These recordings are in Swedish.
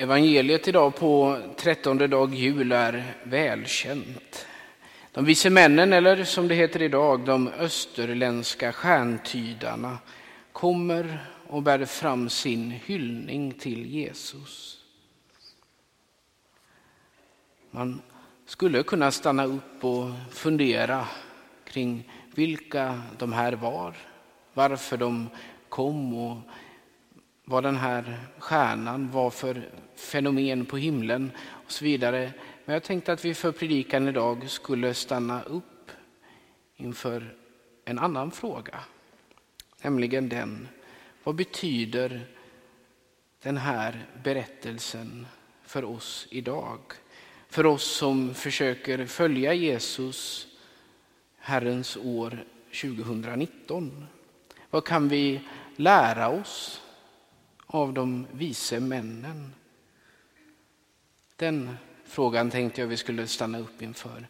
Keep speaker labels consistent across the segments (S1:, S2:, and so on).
S1: Evangeliet idag på trettonde dag jul är välkänt. De vise männen, eller som det heter idag, de österländska stjärntydarna, kommer och bär fram sin hyllning till Jesus. Man skulle kunna stanna upp och fundera kring vilka de här var, varför de kom och vad den här stjärnan var för fenomen på himlen och så vidare. Men jag tänkte att vi för predikan idag skulle stanna upp inför en annan fråga. Nämligen den, vad betyder den här berättelsen för oss idag? För oss som försöker följa Jesus Herrens år 2019. Vad kan vi lära oss av de vise männen? Den frågan tänkte jag vi skulle stanna upp inför.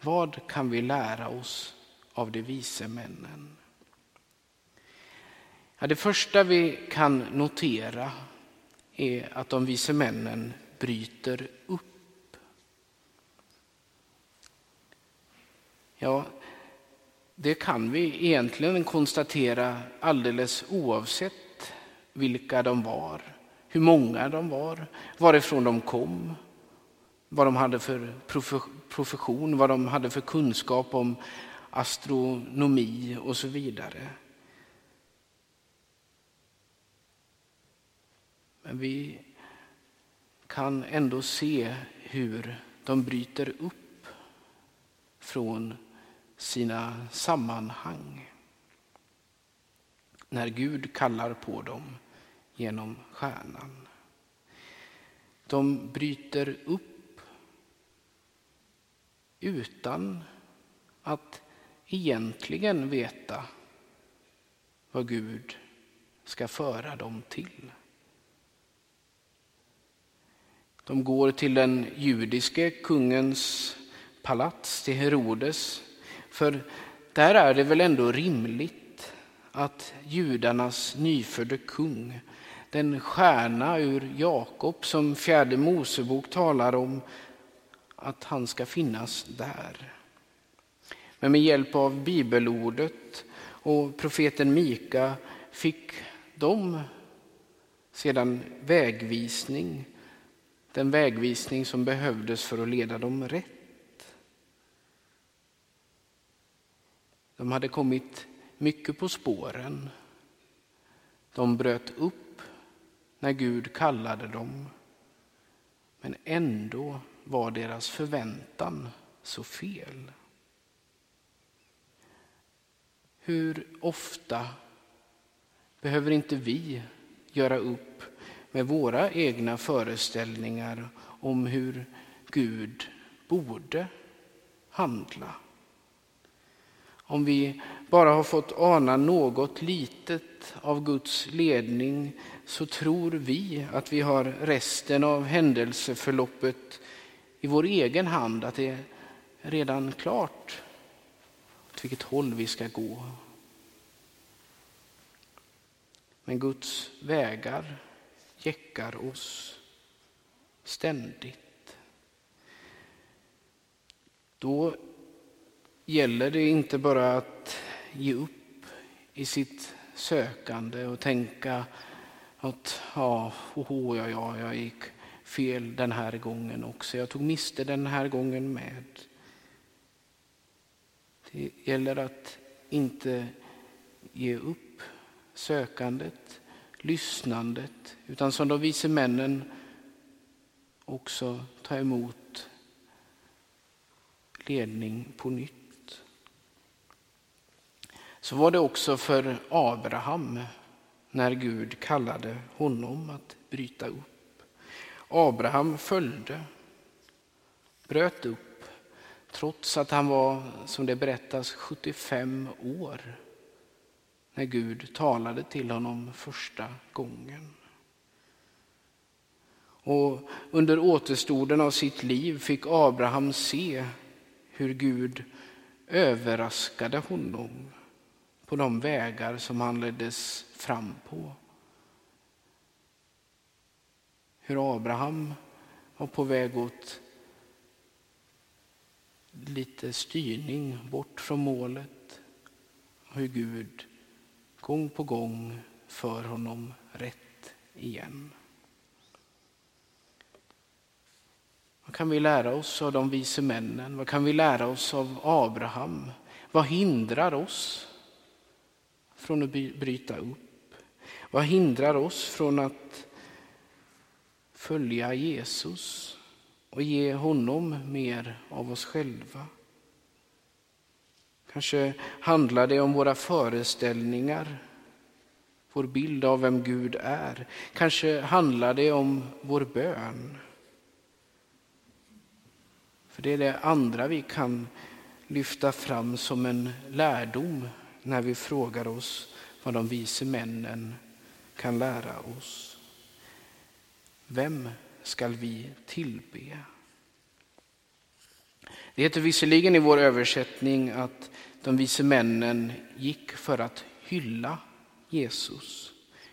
S1: Vad kan vi lära oss av de vise männen? Ja, det första vi kan notera är att de vise männen bryter upp. Ja, det kan vi egentligen konstatera alldeles oavsett vilka de var, hur många de var, varifrån de kom, vad de hade för profession, vad de hade för kunskap om astronomi och så vidare. Men vi kan ändå se hur de bryter upp från sina sammanhang. När Gud kallar på dem genom stjärnan. De bryter upp utan att egentligen veta vad Gud ska föra dem till. De går till den judiske kungens palats, till Herodes. För där är det väl ändå rimligt att judarnas nyfödde kung, den stjärna ur Jakob som fjärde Mosebok talar om, att han ska finnas där. Men med hjälp av bibelordet och profeten Mika fick de sedan vägvisning den vägvisning som behövdes för att leda dem rätt. De hade kommit mycket på spåren. De bröt upp när Gud kallade dem. Men ändå var deras förväntan så fel. Hur ofta behöver inte vi göra upp med våra egna föreställningar om hur Gud borde handla. Om vi bara har fått ana något litet av Guds ledning så tror vi att vi har resten av händelseförloppet i vår egen hand, att det är redan klart åt vilket håll vi ska gå. Men Guds vägar jäckar oss ständigt. Då gäller det inte bara att ge upp i sitt sökande och tänka att ja, oh, ja, ja, jag gick fel den här gången också. Jag tog miste den här gången med. Det gäller att inte ge upp sökandet lyssnandet, utan som de vise männen också ta emot ledning på nytt. Så var det också för Abraham när Gud kallade honom att bryta upp. Abraham följde, bröt upp, trots att han var, som det berättas, 75 år när Gud talade till honom första gången. Och under återstoden av sitt liv fick Abraham se hur Gud överraskade honom på de vägar som han leddes fram på. hur Abraham var på väg åt lite styrning bort från målet. Hur Gud gång på gång för honom rätt igen. Vad kan vi lära oss av de vise männen? Vad kan vi lära oss av Abraham? Vad hindrar oss från att bryta upp? Vad hindrar oss från att följa Jesus och ge honom mer av oss själva? Kanske handlar det om våra föreställningar, vår bild av vem Gud är. Kanske handlar det om vår bön. För det är det andra vi kan lyfta fram som en lärdom när vi frågar oss vad de vise männen kan lära oss. Vem skall vi tillbe? Det heter visserligen i vår översättning att de vise männen gick för att hylla Jesus,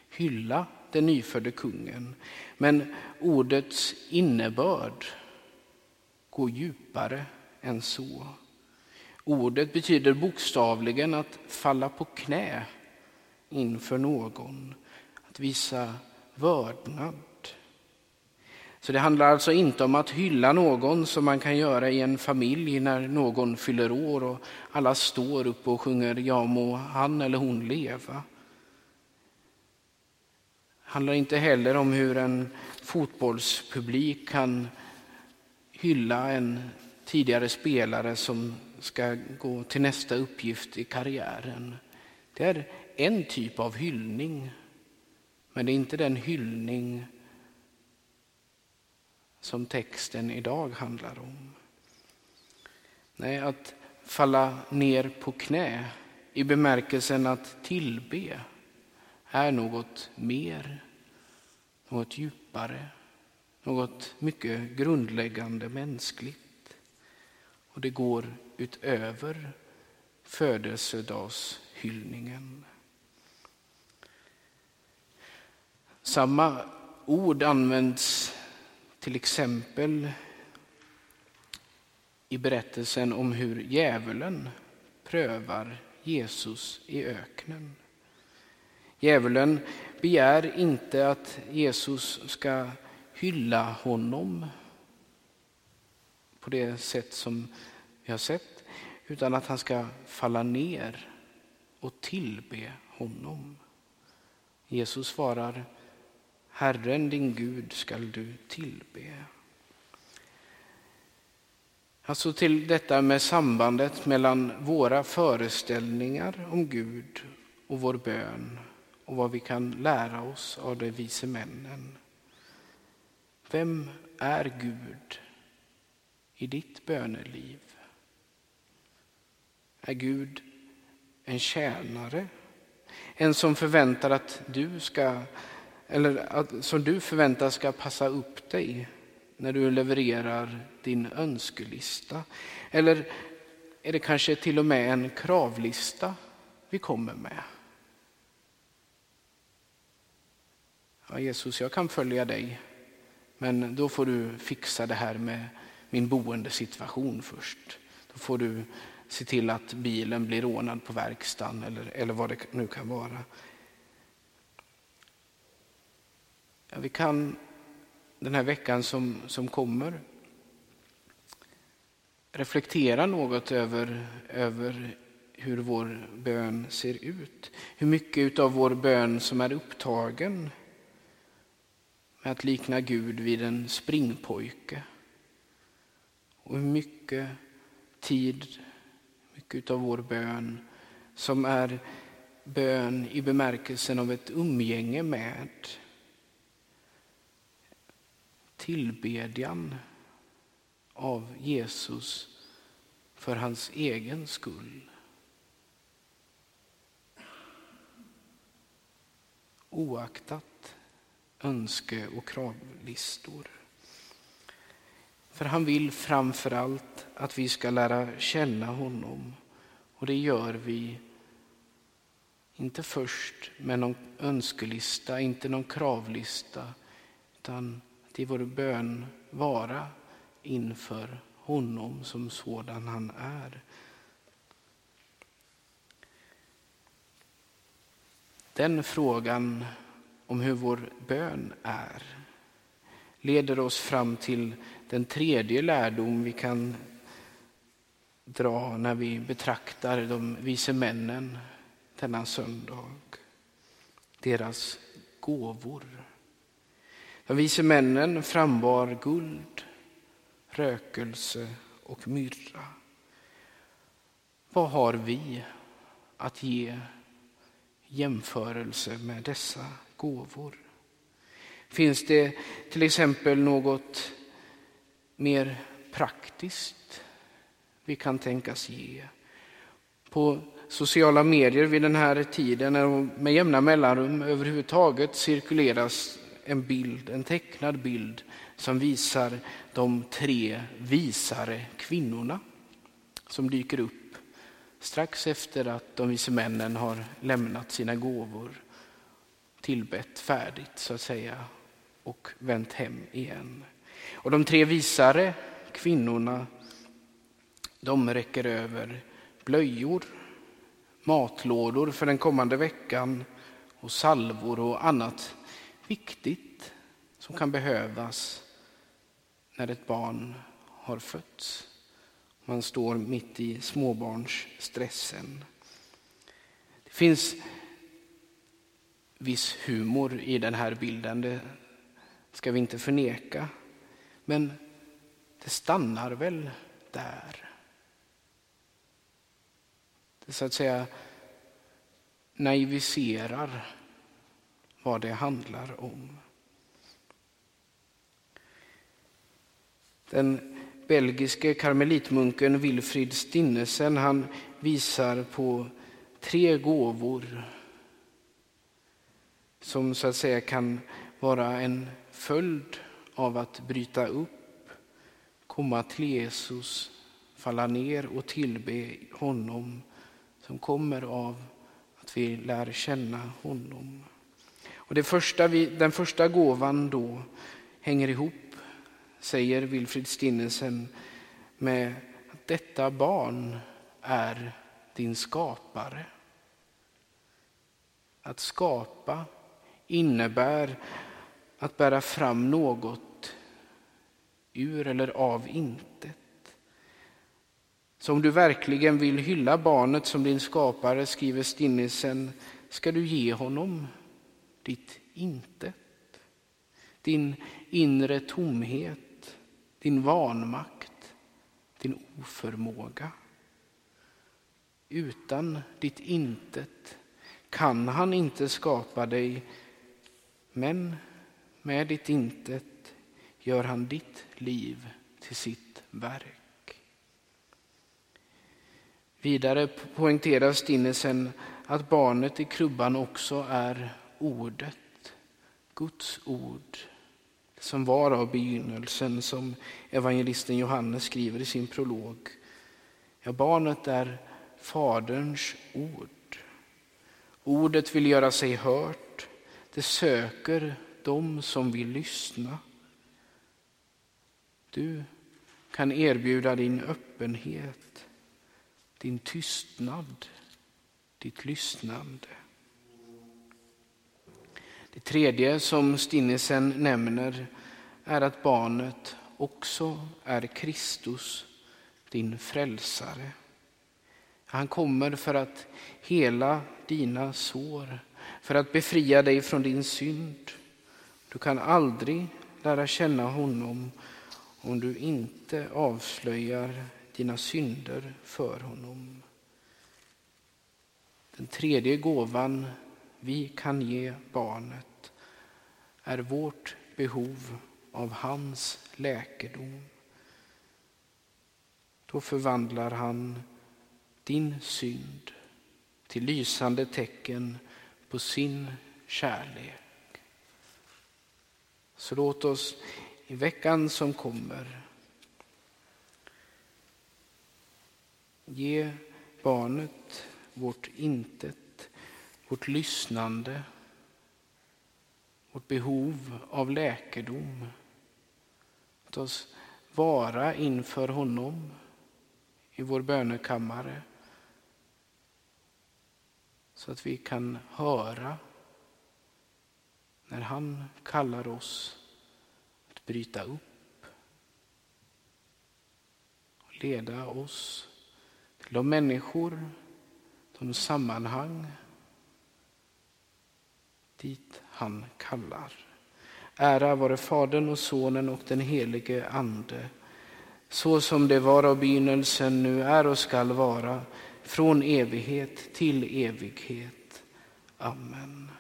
S1: hylla den nyfödde kungen. Men ordets innebörd går djupare än så. Ordet betyder bokstavligen att falla på knä inför någon, att visa vördnad. Så det handlar alltså inte om att hylla någon som man kan göra i en familj när någon fyller år och alla står upp och sjunger ja må han eller hon leva. Det handlar inte heller om hur en fotbollspublik kan hylla en tidigare spelare som ska gå till nästa uppgift i karriären. Det är en typ av hyllning, men det är inte den hyllning som texten idag handlar om. Nej, att falla ner på knä i bemärkelsen att tillbe är något mer, något djupare. Något mycket grundläggande mänskligt. Och det går utöver födelsedagshyllningen. Samma ord används till exempel i berättelsen om hur djävulen prövar Jesus i öknen. Djävulen begär inte att Jesus ska hylla honom på det sätt som vi har sett, utan att han ska falla ner och tillbe honom. Jesus svarar, Herren din Gud skall du tillbe. Alltså till detta med sambandet mellan våra föreställningar om Gud och vår bön och vad vi kan lära oss av de vise männen. Vem är Gud i ditt böneliv? Är Gud en tjänare? En som förväntar att du ska, eller att, som du förväntar ska passa upp dig när du levererar din önskelista? Eller är det kanske till och med en kravlista vi kommer med? Ja, Jesus, jag kan följa dig men då får du fixa det här med min boendesituation först. Då får du se till att bilen blir rånad på verkstaden eller, eller vad det nu kan vara. Ja, vi kan den här veckan som, som kommer reflektera något över, över hur vår bön ser ut. Hur mycket av vår bön som är upptagen med att likna Gud vid en springpojke. Och hur mycket tid, mycket av vår bön som är bön i bemärkelsen av ett umgänge med tillbedjan av Jesus för hans egen skull. Oaktat önske och kravlistor. För han vill framför allt att vi ska lära känna honom. Och det gör vi inte först med någon önskelista, inte någon kravlista, utan i vår bön vara inför honom som sådan han är. Den frågan om hur vår bön är leder oss fram till den tredje lärdom vi kan dra när vi betraktar de vise männen denna söndag. Deras gåvor. De vise männen frambar guld, rökelse och myrra. Vad har vi att ge jämförelse med dessa gåvor? Finns det till exempel något mer praktiskt vi kan tänkas ge? På sociala medier vid den här tiden och med jämna mellanrum överhuvudtaget cirkuleras en bild, en tecknad bild som visar de tre visare kvinnorna som dyker upp strax efter att de vise männen har lämnat sina gåvor, tillbett färdigt så att säga och vänt hem igen. Och de tre visare kvinnorna de räcker över blöjor, matlådor för den kommande veckan och salvor och annat viktigt som kan behövas när ett barn har fötts. Man står mitt i småbarnsstressen. Det finns viss humor i den här bilden, det ska vi inte förneka. Men det stannar väl där. Så att säga naiviserar vad det handlar om. Den belgiske karmelitmunken Wilfrid Stinnesen han visar på tre gåvor som så att säga kan vara en följd av att bryta upp, komma till Jesus, falla ner och tillbe honom som kommer av att vi lär känna honom. Och det första vi, den första gåvan då hänger ihop, säger Wilfrid Stinnesen, med att detta barn är din skapare. Att skapa innebär att bära fram något ur eller av intet. Så om du verkligen vill hylla barnet som din skapare, skriver Stinnesen, ska du ge honom ditt intet. Din inre tomhet, din vanmakt, din oförmåga. Utan ditt intet kan han inte skapa dig, men med ditt intet gör han ditt liv till sitt verk. Vidare poängterar Stinnesen att barnet i krubban också är ordet, Guds ord, som var av begynnelsen, som evangelisten Johannes skriver i sin prolog. Ja, barnet är Faderns ord. Ordet vill göra sig hört, det söker dem som vill lyssna. Du kan erbjuda din öppenhet, din tystnad, ditt lyssnande. Det tredje som Stinnesen nämner är att barnet också är Kristus, din frälsare. Han kommer för att hela dina sår, för att befria dig från din synd. Du kan aldrig lära känna honom om du inte avslöjar dina synder för honom. Den tredje gåvan vi kan ge barnet är vårt behov av hans läkedom. Då förvandlar han din synd till lysande tecken på sin kärlek. Så låt oss i veckan som kommer ge barnet vårt intet, vårt lyssnande, vårt behov av läkedom. Låt oss vara inför honom i vår bönekammare så att vi kan höra när han kallar oss att bryta upp och leda oss de människor, de sammanhang dit han kallar. Ära vare Fadern och Sonen och den helige Ande, så som det var av begynnelsen, nu är och skall vara, från evighet till evighet. Amen.